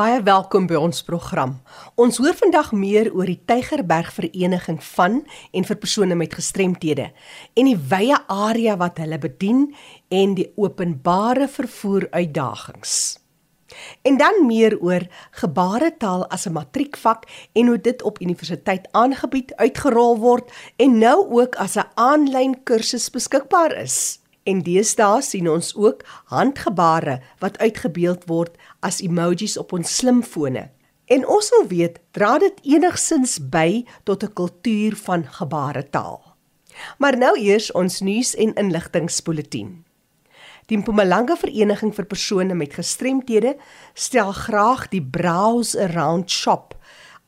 Baie welkom by ons program. Ons hoor vandag meer oor die Tygerberg Vereniging van en vir persone met gestremthede en die wye area wat hulle bedien en die openbare vervoer uitdagings. En dan meer oor gebaretaal as 'n matriekvak en hoe dit op universiteit aangebied uitgerol word en nou ook as 'n aanlyn kursus beskikbaar is. En deesdae sien ons ook handgebare wat uitgebeeld word as emojis op ons slimfone. En ons wil weet, dra dit enigsins by tot 'n kultuur van gebaretaal? Maar nou eers ons nuus en inligtingspoletin. Die Mpumalanga Vereniging vir persone met gestremthede stel graag die Browse Around Shop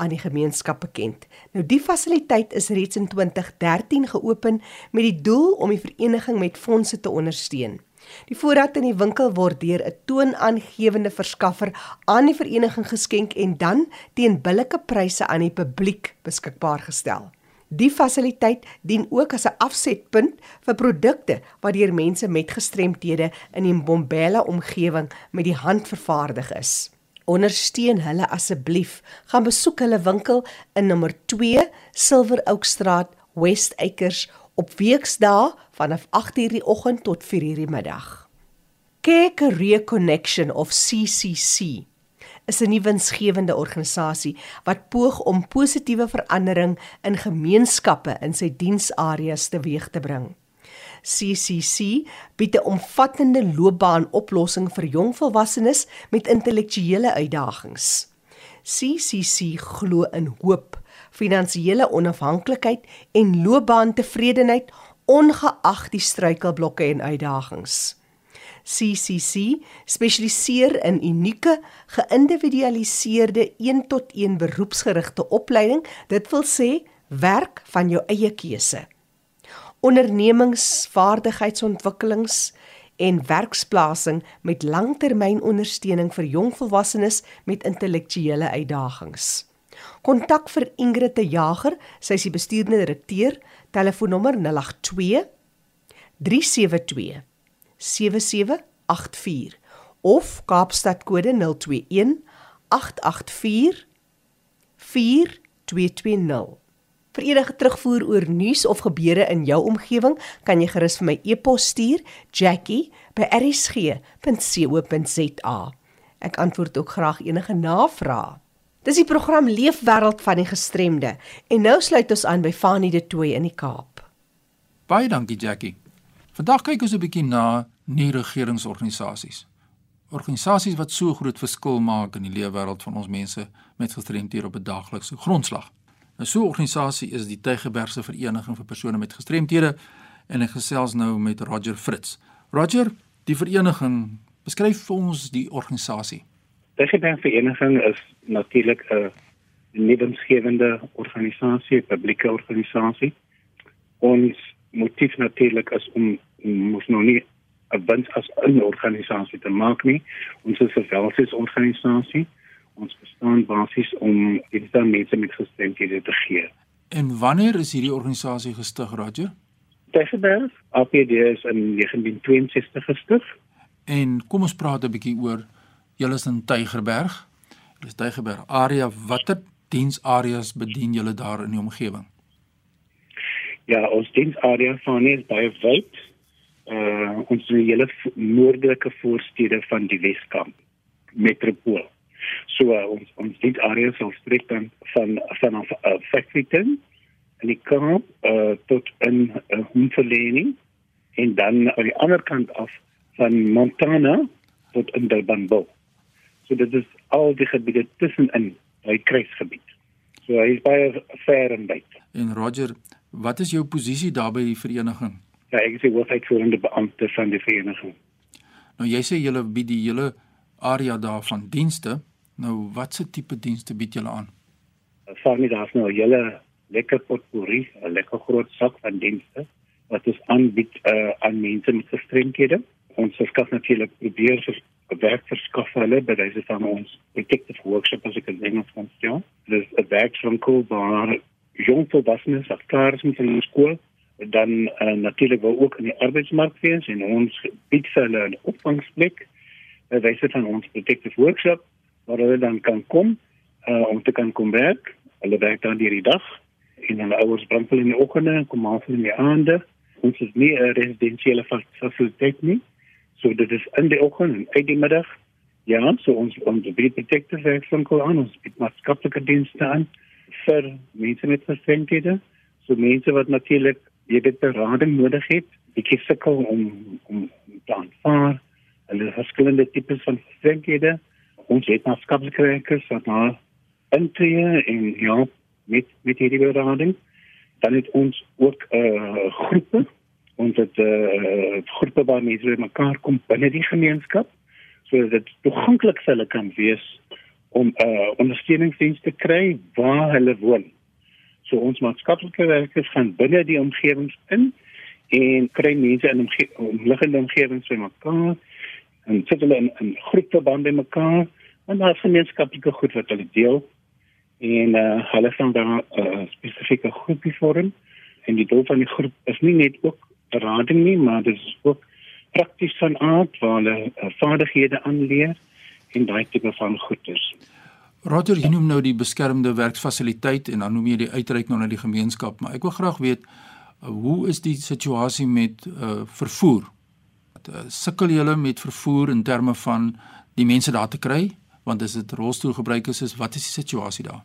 aan die gemeenskap bekend. Nou die fasiliteit is reeds in 2013 geopen met die doel om die vereniging met fondse te ondersteun. Die voorraad in die winkel word deur 'n toonaangewende verskaffer aan die vereniging geskenk en dan teen billike pryse aan die publiek beskikbaar gestel. Die fasiliteit dien ook as 'n afsetpunt vir produkte wat deur mense met gestremthede in die Mbombela omgewing met die hand vervaardig is. Ondersteun hulle asseblief. Gaan besoek hulle winkel in nommer 2 Silver Oak Straat, West Acres op weksdae vanaf 8:00 die oggend tot 4:00 die middag. Care Career Connection of CCC is 'n nuwe winsgewende organisasie wat poog om positiewe verandering in gemeenskappe in sy diensareas teweeg te bring. CCC bied 'n omvattende loopbaanoplossing vir jong volwassenes met intellektuele uitdagings. CCC glo in hoop, finansiële onafhanklikheid en loopbaantevredenheid ongeag die struikelblokke en uitdagings. CCC spesialiseer in unieke, geïndividualiseerde 1-tot-1 beroepsgerigte opleiding, dit wil sê werk van jou eie keuse ondernemingsvaardigheidsontwikkelings en werksplasing met langtermynondersteuning vir jong volwassenes met intellektuele uitdagings. Kontak vir Ingrid de Jager, sy is die bestuurende direkteur, telefoonnommer 082 372 7784 of Kaapstad kode 021 884 4220. Vir enige terugvoer oor nuus of gebeure in jou omgewing, kan jy gerus vir my e-pos stuur, jackie@rsg.co.za. Ek antwoord ook graag enige navrae. Dis die program Leefwêreld van die Gestremde en nou sluit ons aan by Fanie de Tooy in die Kaap. Baie dankie Jackie. Vandag kyk ons 'n bietjie na nie-regeringsorganisasies. Organisasies wat so groot verskil maak in die leefwêreld van ons mense met gestremdhede op 'n daaglikse grondslag. Nou so 'n organisasie is die Tygerbergse Vereniging vir persone met gestremthede en ek gesels nou met Roger Fritz. Roger, die vereniging, beskryf vir ons die organisasie. Tygerberg Vereniging is natuurlik 'n lewensgewende organisasie, 'n publieke organisasie. Ons motief natuurlik is om mos nou nie 'n wins as 'n organisasie te maak nie. Ons is 'n welsinsorganisasie ons bestaan basies om dienste aan mense met gestremthede te gee. En wanneer is hierdie organisasie gestig, Roger? Tygerberg, APD is in 1962 gestig. En kom ons praat 'n bietjie oor julle is in Tygerberg. Dis Tygerberg area. Watter diensareas bedien julle daar in die omgewing? Ja, ons diensarea van is baie wyd. Uh ons is die hele noordelike voorstede van die Weskamp metropool. So uh, ons ons dit area sal strek dan van van af uh, Factoryton en die Kaap uh, tot in uh, Hoenverlening en dan aan die ander kant af van Montana tot in Durbanville. So dit is al die gebiede tussenin by kruisgebied. So hy is baie ver en wyd. En Roger, wat is jou posisie daar by die vereniging? Ja, ek is die hoofuitvoerende beampte van die vereniging. Nou jy sê julle bied die hele area daar van dienste. Nou watse tipe dienste bied julle aan? Farmie daar's nou 'n hele lekker potpourri, 'n lekker groot sak van dienste wat ons aanbied uh, aan mense met gestremdhede. Ons verskaf natuurlik probeer vir werk verskaf hulle by deze van ons protective workshop as ek dit Engels kan sê. Dis 'n werkswinkel waar jong volwassenes wat klaar is met hulle skool dan uh, natuurlik wil ook in die arbeidsmark wees en ons bied vir hulle 'n opvangsplek by wyse van ons protective workshop waar hulle dan kan kom uh om te kan kom werk. Hulle werk dan hierdie dag en hulle ouers bring hulle in die oggende en kom af in die aande. Ons is nie 'n residensiële fasiliteit nie. So dit is in die oggend en uit die middag. Ja, so ons ons bied protective werkswinkel aan, ons bied maatskaplike dienste aan vir mense met gestremdhede. So mense wat natuurlik jy dit berading nodig het, bietjie sukkel om om te aanvaar. Hulle verskillende tipes van gestremdhede. Ons het maatskaplike werkers wat daar intree en ja, met met hierdie berading. Dan het ons ook uh, groepe ons het uh, groepe waar mense mekaar kom binne die gemeenskap sodat dit toeganklik vir hulle kan wees om 'n uh, ondersteuningsdiens te kry waar hulle woon. So ons maatskaplike werkers gaan binne die omgewings in en kry mense in omge omliggende omgewings by mekaar en sit hulle in 'n groepverband by mekaar en daar is gemeenskaplike goed wat hulle deel en uh, hulle van daar 'n uh, spesifieke groepie vorm en die doel van die groep is nie net ook berading nie maar dit is ook prakties van aard waar hulle uh, vaardighede aanleer en daai tipe van goeders. Roger, jy noem nou die beskermde werksfasiliteit en dan noem jy die uitreik nou na die gemeenskap, maar ek wil graag weet uh, hoe is die situasie met uh, vervoer? Uh, sukkel julle met vervoer in terme van die mense daar te kry? Want as dit rolstoelgebruikers is, wat is die situasie daar?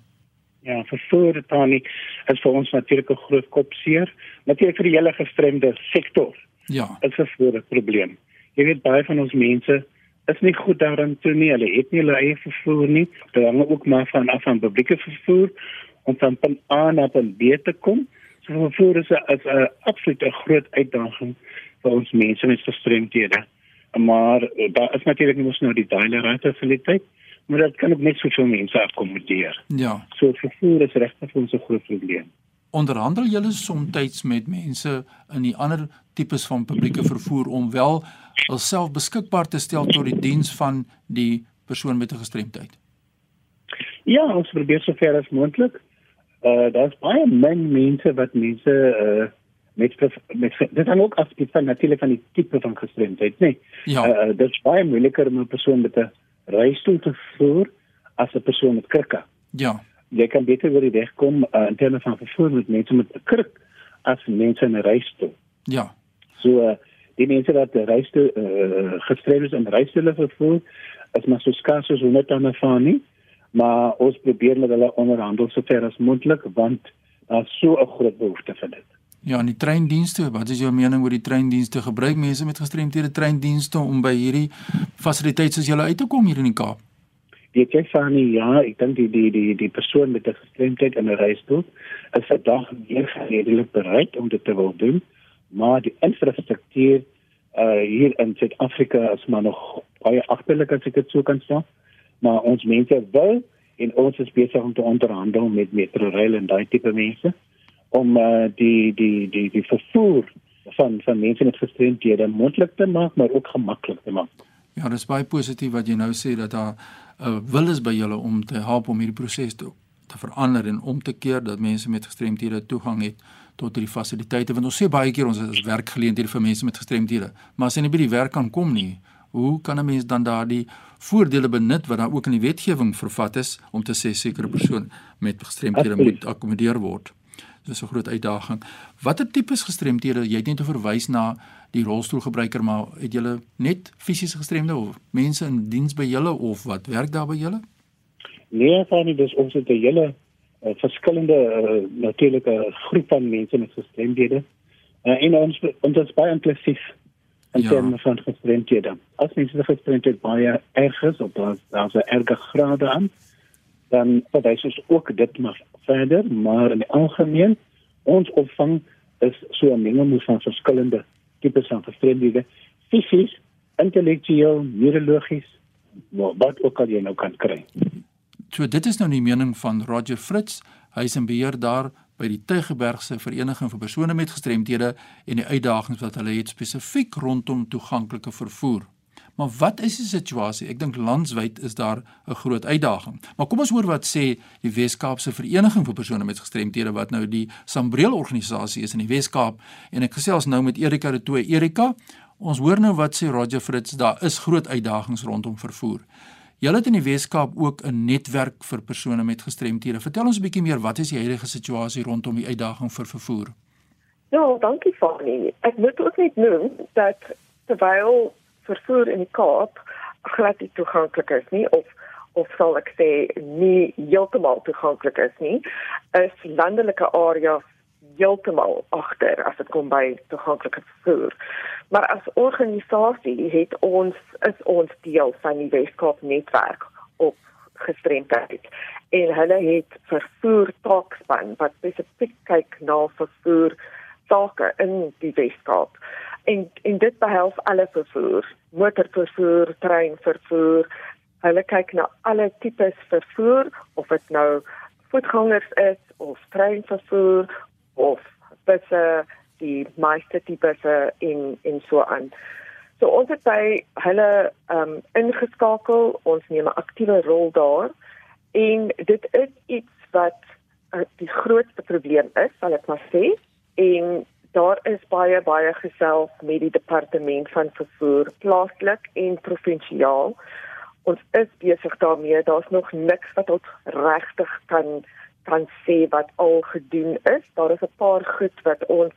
Ja, vervoer dan nie is vir ons natuurlik 'n groot kopseer, natuurlik vir die hele gestremde sektor. Ja. Dit is 'n groot probleem. Jy weet baie van ons mense is nie goed daarin toe nie. Hulle het nie hulle eie vervoer nie. Dit hang ook maar van af van publieke vervoer om van punt A na punt B te kom. So vervoer is 'n is 'n absolute groot uitdaging vir ons mense met gestremdhede. Maar eh, daar is natuurlik mos nou die dialer fasiliteit, maar dit kan ook net soveel mense akkommodeer. Ja. So vervoer is regtig vir ons 'n groot probleem onderhandel julle soms met mense in die ander tipes van publieke vervoer om wel alself beskikbaar te stel tot die diens van die persoon met 'n gestremdheid? Ja, ons probeer so ver as moontlik. Uh daar's baie min mense wat mense uh met met dit dan ook af van natuurlik van die tipe van gestremdheid, nee. Ja. Uh dit is baie moeiliker om 'n persoon met 'n reistool te voer as 'n persoon met krikke. Ja jy kan beter oor die weg kom uh, in terme van vervoer met mense met 'n kruk as mense in 'n reistool. Ja. So uh, die mense wat reistool uh, gestrem is in reistoole vervoer, is maar so skaars as hulle dan ervaar nie, maar ons probeer met hulle onderhandel sover as moontlik want daar is so 'n groot behoefte vir dit. Ja, en die treindienste, wat is jou mening oor die treindienste? Gebruik mense met gestremdhede treindienste om by hierdie fasiliteite soos julle uit te kom hier in die Kaap? weet jy van nie ja ek dink die die die die persoon met 'n gestremdheid in 'n reistool is vandag meer redelik bereid om dit te wil doen maar die infrastruktuur uh hier in Suid-Afrika is maar nog baie agterlik as ek dit so kan sê maar ons mense wil en ons is besig om te onderhandel met Metrorail en daai tipe mense om uh die die die die vervoer van van mense met gestremdhede moontlik te maak maar ook gemaklik te maak. Ja, dis baie positief wat jy nou sê dat daar 'n uh, wil is by julle om te help om hierdie proses te te verander en om te keer dat mense met gestremdhede toegang het tot hierdie fasiliteite. Want ons sê baie keer ons is werkgeleenthede vir mense met gestremdhede maar as jy nie by die werk kan kom nie hoe kan 'n mens dan daardie voordele benut wat daar ook in die wetgewing vervat is om te sê sekere persoon met gestremdhede moet akkommodeer word dis 'n groot uitdaging watter tipes gestremdhede jy het net verwys na die rolstoelgebruiker maar het julle net fisiese gestremde of mense in diens by julle of wat werk daar by julle? Nee, fanie, dis ons het 'n hele uh, verskillende uh, natuurlike groep van mense met gestremdhede. Uh, en ons ons is baie inklusief in ja. terme van gestremdhede. As mense met gestremdhede baie erg is of daar daar's 'n erge graad aan, dan verwys ons ook dit maar verder, maar in die algemeen ons opvang is so 'n mengelmoes van verskillende tipes van gestremdhede, fisies, intellektueel, neurologies, wat ook al jy nou kan kry. So dit is nou die mening van Roger Fritz, hy is in beheer daar by die Tygerbergse Vereniging vir persone met gestremdhede en die uitdagings wat hulle het spesifiek rondom toeganklike vervoer. Maar wat is die situasie? Ek dink landwyd is daar 'n groot uitdaging. Maar kom ons hoor wat sê die Wes-Kaapse Vereniging vir persone met gestremthede wat nou die Sambreel organisasie is in die Wes-Kaap en ek gesels nou met Erika de Tooy. Erika, ons hoor nou wat sê Roger Fritz, daar is groot uitdagings rondom vervoer. Julle het in die Weskaap ook 'n netwerk vir persone met gestremthede. Vertel ons 'n bietjie meer, wat is die huidige situasie rondom die uitdaging vir vervoer? Ja, dankie Fani. Ek moet ook net noem dat terwyl vervoer in die Kaap glad nie toeganklik is nie of of sal ek sê nie heeltemal toeganklik is nie, is landelike areas heeltemal agter as dit kom by toeganklike vervoer. Maar as organisasie het ons is ons deel van die Weskaap netwerk op gestremdheid en hulle het vervoer taakspan wat spesifiek kyk na vervoer sake in die Weskaap. En en dit behels alle vervoer, motorvervoer, treinvervoer, Hulle kyk na alle tipes vervoer of dit nou voetgangers is of treinvervoer of busse, die meeste tipes in in so aan. So ons het by hulle ehm um, ingeskakel, ons neem 'n aktiewe rol daar en dit is iets wat uh, die grootste probleem is, sal ek maar sê. En daar is baie baie gesels met die departement van vervoer plaaslik en provinsiaal ons is besig daarmee. Daar's nog niks wat ons regtig kan kan sê wat al gedoen is. Daar is 'n paar goed wat ons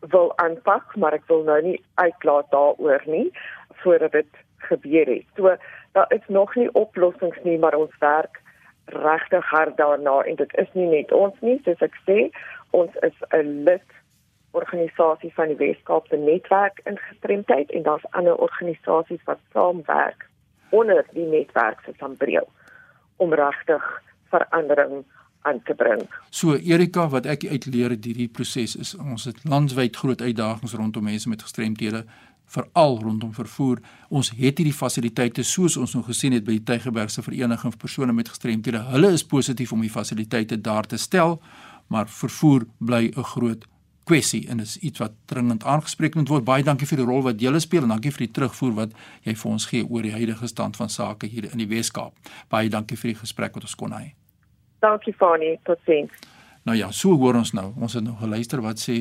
wil aanpak, maar ek wil nou nie uitlaat daaroor nie voordat dit gebeur het. So daar is nog nie oplossings nie, maar ons werk regtig hard daarna en dit is nie net ons nie, soos ek sê, ons is 'n lid organisasie van die Weskaapse netwerk in gestremdheid en daar's ander organisasies wat saamwerk onder die netwerk se sambreel om regtig verandering aan te bring. So Erika, wat ek uitleer uit hierdie proses is ons het landwyd groot uitdagings rondom mense met gestremthede veral rondom vervoer. Ons het hierdie fasiliteite soos ons nou gesien het by die Tygerbergse vereniging vir persone met gestremthede. Hulle is positief om die fasiliteite daar te stel, maar vervoer bly 'n groot kwessie en is iets wat dringend aangespreek moet word. Baie dankie vir die rol wat julle speel en dankie vir die terugvoer wat jy vir ons gee oor die huidige stand van sake hier in die Weskaap. Baie dankie vir die gesprek wat ons kon hê. Dankie Fani, totsiens. Nou ja, so hoor ons nou. Ons het nou geluister wat sê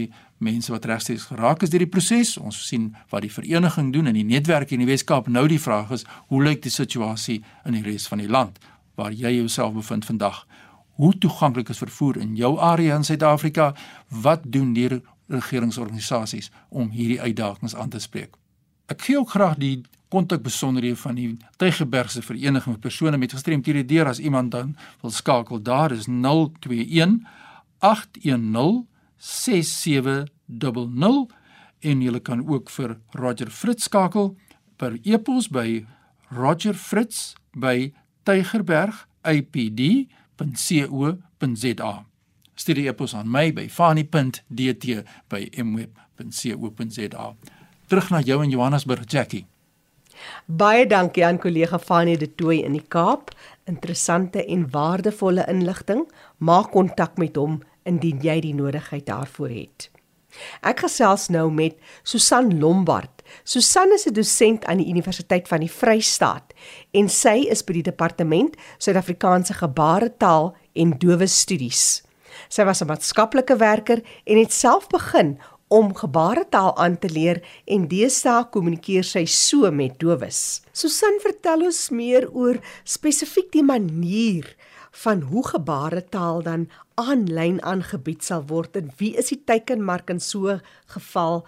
mense wat regstreeks geraak is deur die proses. Ons sien wat die vereniging doen in die netwerk in die Weskaap. Nou die vraag is, hoe lyk die situasie in die res van die land waar jy jouself bevind vandag? Hoe toeganklik is vervoer in jou area in Suid-Afrika? Wat doen die regeringsorganisasies om hierdie uitdagings aan te spreek? Ek gee ook graag die kontak besonderhede van die Tygerbergse vereniging vir persone met gestremthede deur as iemand dan wil skakel. Daar is 021 810 6700 en jy kan ook vir Roger Fritz skakel per e-pos by rogerfritz@tygerbergapd fani.co.za. Stuur die e-pos aan my by fani.dt@mweb.co.za. Terug na jou in Johannesburg, Jackie. Baie dankie aan kollega Fani de Tooy in die Kaap. Interessante en waardevolle inligting. Maak kontak met hom indien jy die nodigheid daarvoor het. Ek gesels nou met Susan Lombard. Susan is 'n dosent aan die Universiteit van die Vrystaat en sy is by die departement Suid-Afrikaanse gebaretaal en dowe studies. Sy was 'n maatskaplike werker en het self begin om gebaretaal aan te leer en deesdae kommunikeer sy so met dowes. Susan, vertel ons meer oor spesifiek die manier van hoe gebaretaal dan aanlyn aangebied sal word en wie is die teikenmark in so geval?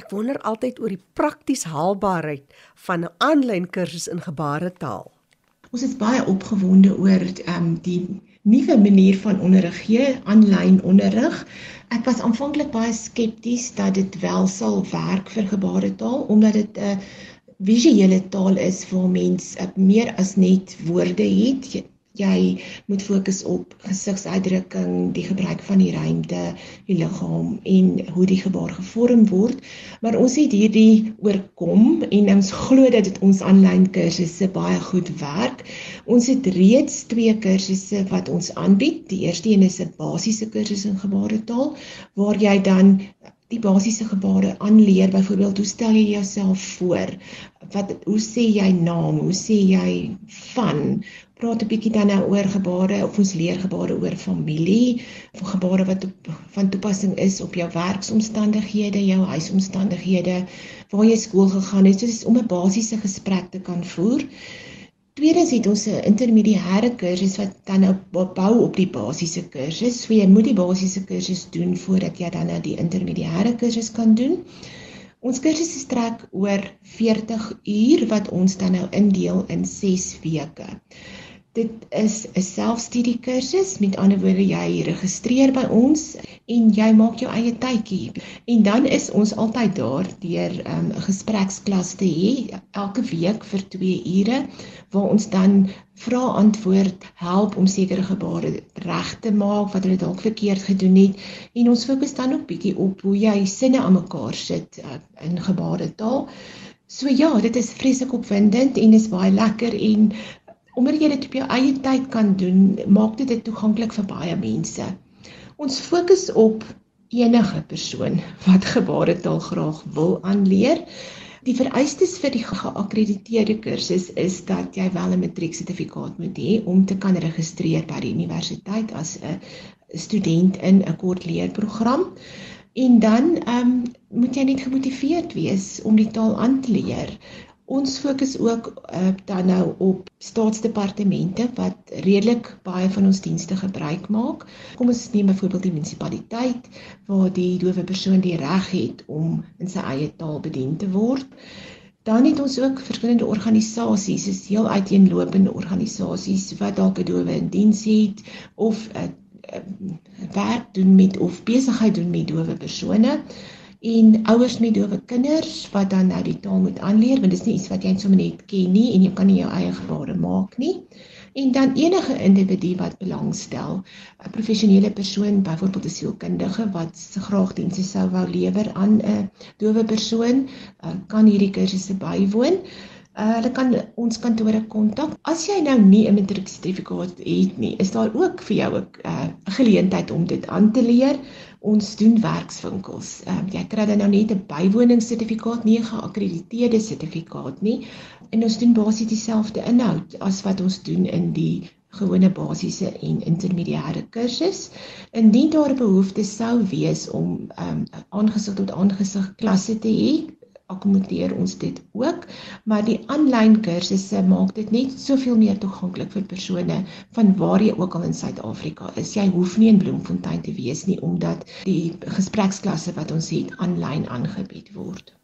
Ek wonder altyd oor die prakties haalbaarheid van 'n aanlyn kursus in gebaretaal. Ons is baie opgewonde oor ehm um, die nuwe manier van onderrig gee, aanlyn onderrig. Ek was aanvanklik baie skepties dat dit wel sal werk vir gebaretaal omdat dit 'n uh, visuele taal is waar mens uh, meer as net woorde het jy moet fokus op gesigsuitdrukking, die gebruik van die ruimte, die liggaam en hoe die gebaar gevorm word. Maar ons het hierdie oorkom en ons glo dat dit ons aanlyn kursusse baie goed werk. Ons het reeds twee kursusse wat ons aanbied. Die eerste een is 'n basiese kursus in gebaretaal waar jy dan die basiese gebare aanleer. Byvoorbeeld, hoe stel jy jouself voor? Wat hoe sê jy naam? Hoe sê jy van? praat 'n bietjie dan nou oor gebare of ons leer gebare oor familie, of gebare wat op, van toepassing is op jou werksomstandighede, jou huisomstandighede, waar jy skool gegaan het, soos om 'n basiese gesprek te kan voer. Tweedens het ons 'n intermediêre kursus wat dan nou bou op die basiese kursus. So jy moet die basiese kursus doen voordat jy dan nou die intermediêre kursus kan doen. Ons kursus strek oor 40 uur wat ons dan nou indeel in 6 weke. Dit is 'n selfstudie kursus. Met ander woorde, jy registreer by ons en jy maak jou eie tydjie. En dan is ons altyd daar deur ehm, 'n um, gespreksklas te hê elke week vir 2 ure waar ons dan vra antwoord help om sekere gebare reg te maak wat hulle dalk verkeerd gedoen het en ons fokus dan ook bietjie op hoe jy sinne aan mekaar sit uh, in gebare taal. So ja, dit is vreeslik opwindend en is baie lekker en omdat jy dit op jou eie tyd kan doen, maak dit dit toeganklik vir baie mense. Ons fokus op enige persoon wat gebaretaal graag wil aanleer. Die vereistes vir die geakkrediteerde kursus is dat jy wel 'n matrieksertifikaat moet hê om te kan registreer by die universiteit as 'n student in 'n kort leerprogram. En dan ehm um, moet jy net gemotiveerd wees om die taal aan te leer. Ons fokus ook uh, dan nou op staatsdepartemente wat redelik baie van ons dienste gebruik maak. Kom ons neem byvoorbeeld die munisipaliteit waar die dowe persoon die reg het om in sy eie taal bedien te word. Dan het ons ook verskillende organisasies, is heel uiteenlopende organisasies wat dalk 'n dowe in diens het of 'n uh, uh, werk doen met of besigheid doen met dowe persone en ouers met dowe kinders wat dan nou die taal moet aanleer want dit is nie iets wat jy sommer net ken nie en jy kan nie jou eie gebare maak nie en dan enige individu wat belangstel 'n professionele persoon byvoorbeeld 'n sielkundige wat graag dienste sou wou lewer aan 'n dowe persoon uh, kan hierdie kursusse bywoon Uh, hulle kan ons kantore kontak. As jy nou nie 'n matrieksertifikaat het nie, is daar ook vir jou 'n uh, geleentheid om dit aan te leer. Ons doen werkswinkels. Ehm uh, jy kry dan nou net 'n bywoningssertifikaat, nie 'n geakkrediteerde sertifikaat nie. En ons doen basies dieselfde inhoud as wat ons doen in die gewone basiese en intermediêre kursus. Indien daar 'n behoefte sou wees om ehm um, aangesig tot aangesig klasse te hê, akkommodeer ons dit ook, maar die aanlyn kursusse maak dit net soveel meer toeganklik vir persone van waar jy ook al in Suid-Afrika is. Jy hoef nie in Bloemfontein te wees nie omdat die gespreksklasse wat ons het aanlyn aangebied word.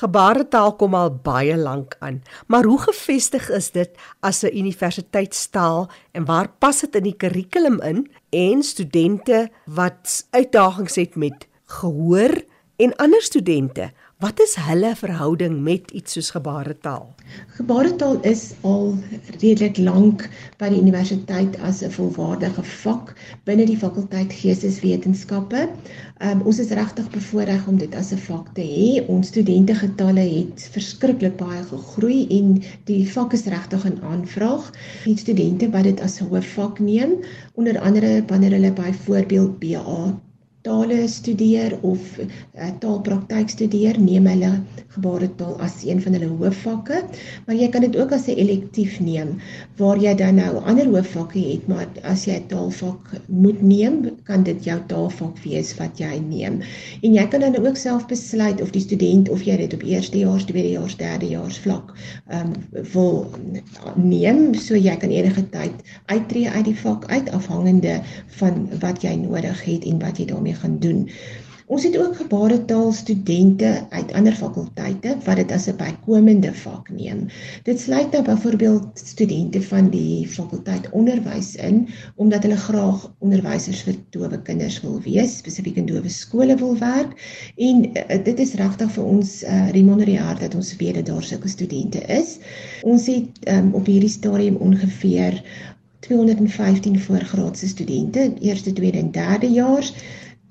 Gebaretaal kom al baie lank aan, maar hoe gefestig is dit as 'n universiteitstaal en waar pas dit in die kurrikulum in en studente wat uitdagings het met gehoor en ander studente Wat is hulle verhouding met iets soos gebaretaal? Gebaretaal is al redelik lank by die universiteit as 'n volwaardige vak binne die fakulteit Geesteswetenskappe. Um, ons is regtig bevoorreg om dit as 'n vak te hê. Ons studentegetalle het verskriklik baie gegroei en die vak is regtig in aanvraag. Die studente wat dit as 'n hoofvak neem, onder andere wanneer hulle byvoorbeeld BA tale studeer of uh, taalpraktyk studeer, neem hulle gebaretaal as een van hulle hoofvakke, maar jy kan dit ook as 'n elektief neem waar jy dan nou ander hoofvakke het, maar as jy 'n taalvak moet neem, kan dit jou taalvak wees wat jy neem. En jy kan dan ook self besluit of die student of jy dit op eerstejaars, tweedejaars, derdejaars vlak ehm um, wil neem, so jy kan enige tyd uittreë uit die vak uit afhangende van wat jy nodig het en wat jy daarmee daarmee gaan doen. Ons het ook gebaretaal studente uit ander fakulteite wat dit as 'n bykomende vak neem. Dit sluit nou byvoorbeeld studente van die fakulteit onderwys in omdat hulle graag onderwysers vir dowe kinders wil wees, spesifiek in dowe skole wil werk en uh, dit is regtig vir ons uh, remuneraar dat ons weet dat daar sulke studente is. Ons het um, op hierdie stadium ongeveer 215 voorgraadse studente, eerste, tweede en derde jaars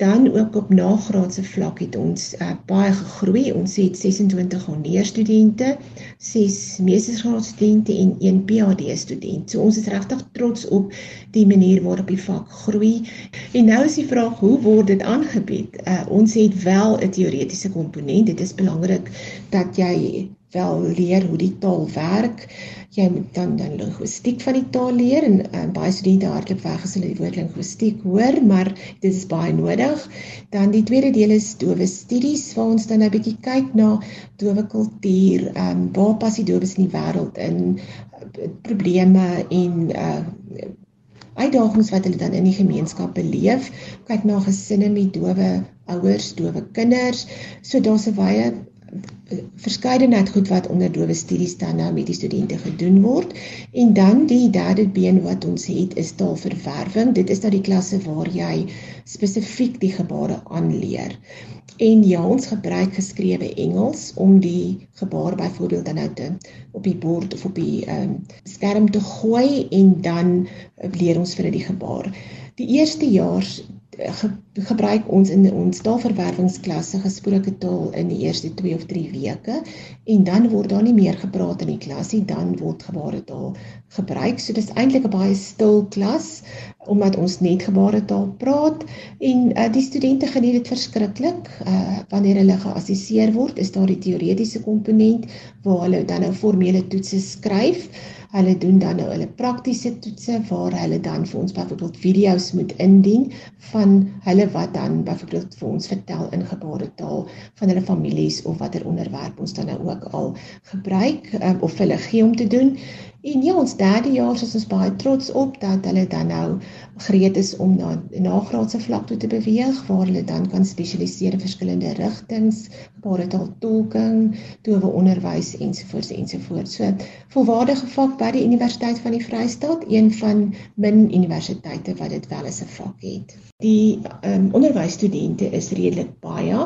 dan ook op nagraadse vlak het ons uh, baie gegroei. Ons het 26 hondeurstudente, 6 meestersgraadstudente en 1 PhD student. So ons is regtig trots op die manier waarop die vak groei. En nou is die vraag, hoe word dit aangebied? Uh, ons het wel 'n teoretiese komponent. Dit is belangrik dat jy wel leer hoe die taal werk. Jy moet dan dan linguistiek van die taal leer en uh, baie studente hardloop weg as hulle die woord linguistiek hoor, maar dit is baie nodig. Dan die tweede deel is dowe studies waar ons dan 'n bietjie kyk na dowe kultuur, ehm um, waar pas die dowes in die wêreld in uh, probleme en uh uitdagings wat hulle dan in die gemeenskap beleef. Kyk na gesinne met dowe ouers, dowe kinders. So daar's 'n baie verskeidenheid goed wat onder dowe studies dan nou met die studente gedoen word. En dan die derde been wat ons het is taalverwerwing. Dit is nou die klasse waar jy spesifiek die gebare aanleer. En ja, ons gebruik geskrewe Engels om die gebaar byvoorbeeld dan nou te op die bord of op die um, skerm te gooi en dan leer ons vir die gebaar. Die eerste jaar ge, gebruik ons in ons taalverwerwingsklasse gesproke taal in die eerste 2 of 3 weke en dan word daar nie meer gepraat in die klas nie, dan word gebaretaal gebruik. So dis eintlik 'n baie stil klas omdat ons net gebaretaal praat en uh, die studente geniet dit verskriklik. Uh wanneer hulle geassesseer word, is daar die teoretiese komponent waar hulle dan nou formele toetse skryf. Hulle doen dan nou hulle praktiese toetse waar hulle dan vir ons byvoorbeeld video's moet indien van hulle wat dan byvoorbeeld vir ons vertel in gebaretaal van hulle families of watter onderwerp ons dan nou ook al gebruik um, of hulle gee om te doen. En ja, ons derde jaar is ons baie trots op dat hulle dan nou gereed is om na nagraadse vlak toe te beweeg waar hulle dan kan spesialiseer in verskillende rigtings, gebaretaal tolking, towe onderwys ensovoorts ensovoorts. So volwaardige vak by die Universiteit van die Vrystaat, een van min universiteite wat dit wel as 'n vak het. Die um, onderwysstudente is redelik baie.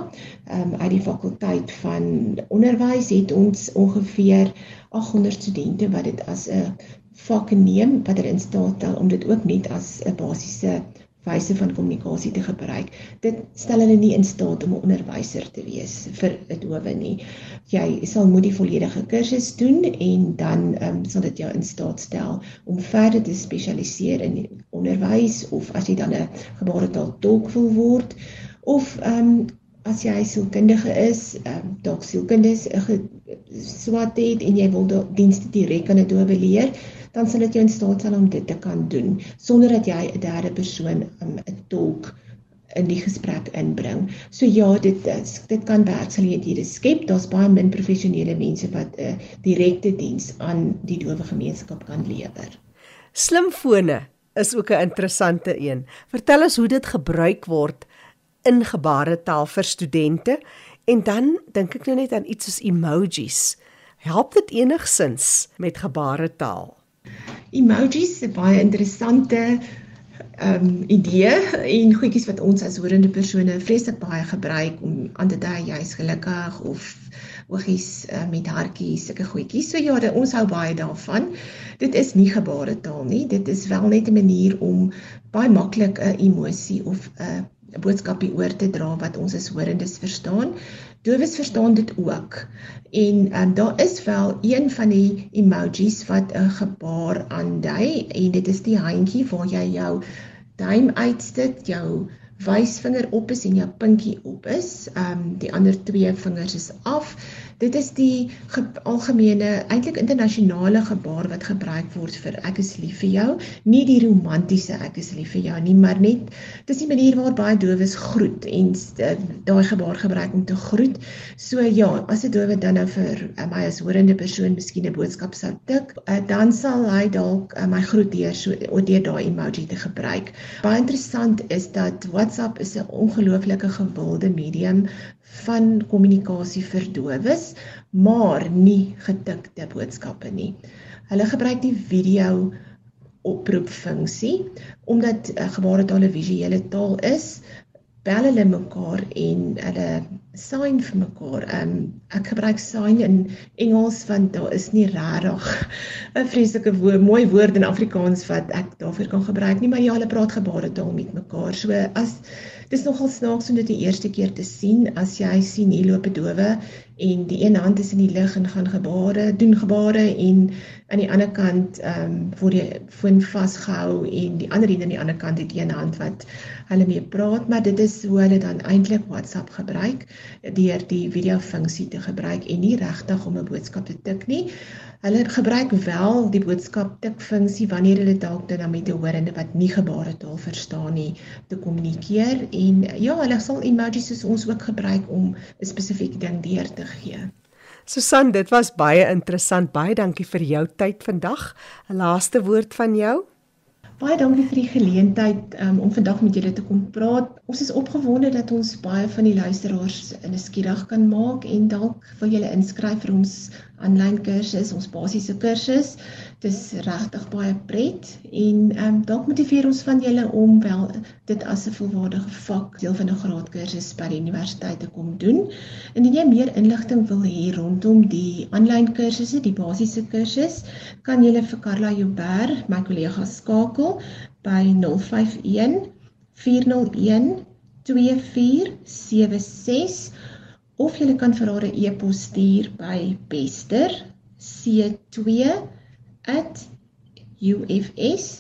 Um, uit die fakulteit van onderwys het ons ongeveer 800 studente wat dit as 'n vak neem wat hulle in staat stel om dit ook net as 'n basiese wyse van kommunikasie te gebruik. Dit stel hulle nie in staat om 'n onderwyser te wees vir 'n dowe nie. Jy sal moet die volledige kursus doen en dan um, sal dit jou in staat stel om verder te spesialiseer in onderwys of as jy dan 'n gebaretaal tolk wil word of um, as jy sielkundige is, ehm um, dalk sielkundes 'n swat het en jy wil dienste direk aan 'n dowe leer, dan sal dit jou in staat stel om dit te kan doen sonder dat jy 'n derde persoon 'n um, tolk in die gesprek inbring. So ja, dit is dit kan werksgeleenthede skep. Daar's baie min professionele mense wat 'n uh, direkte diens aan die dowe gemeenskap kan lewer. Slimfone is ook 'n interessante een. Vertel ons hoe dit gebruik word in gebaretaal vir studente en dan dink ek nou net aan iets soos emojis. Help dit enigsins met gebaretaal? Emojis is 'n baie interessante ehm um, idee en goedjies wat ons as hoorende persone vreeslik baie gebruik om aan te dui jy's gelukkig of oogies uh, met hartjies, sulke goedjies. So ja, dit, ons hou baie daarvan. Dit is nie gebaretaal nie. Dit is wel net 'n manier om baie maklik 'n emosie of 'n 'n boodskapie oor te dra wat ons as hoorendes verstaan. Dowes verstaan dit ook. En um, daar is wel een van die emojis wat 'n gebaar aandui en dit is die handjie waar jy jou duim uitsteek, jou wysvinger op is en jou pinkie op is. Ehm um, die ander twee vingers is af. Dit is die algemene eintlik internasionale gebaar wat gebruik word vir ek is lief vir jou, nie die romantiese ek is lief vir jou nie, maar net dis die manier waar baie dowes groet en uh, daai gebaar gebruik om te groet. So ja, as 'n dowe dan nou vir uh, my as hoorende persoon miskien 'n boodskap sou tik, uh, dan sal hy dalk my groet deur so deur daai emoji te gebruik. Baie interessant is dat WhatsApp is 'n ongelooflike gewilde medium van kommunikasie vir dowes, maar nie getikte boodskappe nie. Hulle gebruik die video oproep funksie omdat uh, gebaretaal 'n visuele taal is, bel hulle mekaar en hulle sign vir mekaar. Um ek gebruik sign in Engels want daar is nie regtig 'n vreeslike woord, mooi woord in Afrikaans wat ek daarvoor kan gebruik nie, maar ja, hulle praat gebaretaal met mekaar. So as dis nogal snaaks om dit die eerste keer te sien as jy sien hier loop 'n dowe en die een hand is in die lug en gaan gebare, doen gebare en aan die ander kant ehm um, word die foon vasgehou en die ander een aan die ander kant het een hand wat hulle mee praat, maar dit is hoe hulle dan eintlik WhatsApp gebruik. deur die video funksie te gebruik en nie regtig om 'n boodskap te tik nie. Hulle gebruik wel die boodskap tik funksie wanneer hulle dalk dan met 'n hoorende wat nie gebaretaal verstaan nie te kommunikeer en ja, hulle sal emojis soos ons ook gebruik om 'n spesifieke ding deur te gee. Susan, dit was baie interessant. Baie dankie vir jou tyd vandag. 'n Laaste woord van jou? Baie dankie vir die geleentheid um, om vandag met julle te kom praat. Ons is opgewonde dat ons baie van die luisteraars nuuskierig kan maak en dalk wil julle inskryf vir ons aanlyn kursus, ons basiese kursus. Dis regtig baie pret en um, dalk motiveer ons van julle om wel dit as 'n volwaardige vak deel van 'n graadkursus by die universiteit te kom doen. Indien jy meer inligting wil hê rondom die aanlyn kursusse, die basiese kursus, kan jy vir Karla Joubert, my kollega skakel by 051 401 2476 of jy kan vir haar 'n e-pos stuur by bester.c2 @ufs.ac.za.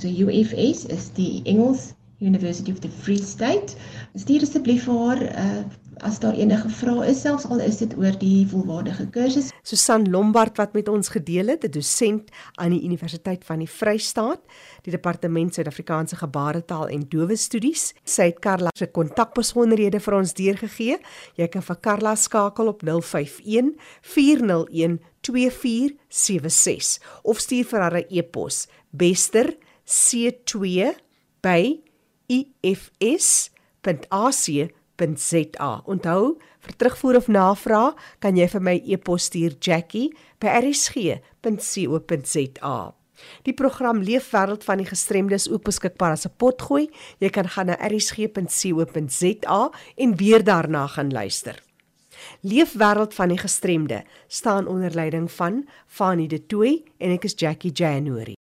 So UFS is die Engels University of the Free State. Stuur asseblief vir haar uh, as daar enige vrae is, selfs al is dit oor die volwaardige kursus. Susan Lombard wat met ons gedeel het, 'n dosent aan die Universiteit van die Vrystaat, die Departement Suid-Afrikaanse Gebaretaal en Dowe Studies. Sy het Karla se kontakbesonderhede vir ons deurgegee. Jy kan vir Karla skakel op 051 401 2476 of stuur vir haar 'n e-pos bester c2 by ifs.ac.za. Onthou, vir terugvoer of navraag kan jy vir my e-pos stuur jackie@rsg.co.za. Die program Leefwêreld van die gestremdes ook beskikbaar as 'n potgooi. Jy kan gaan na rsg.co.za en weer daarna gaan luister. Leefwêreld van die gestremde staan onder leiding van Fanie De Tooy en ek is Jackie January.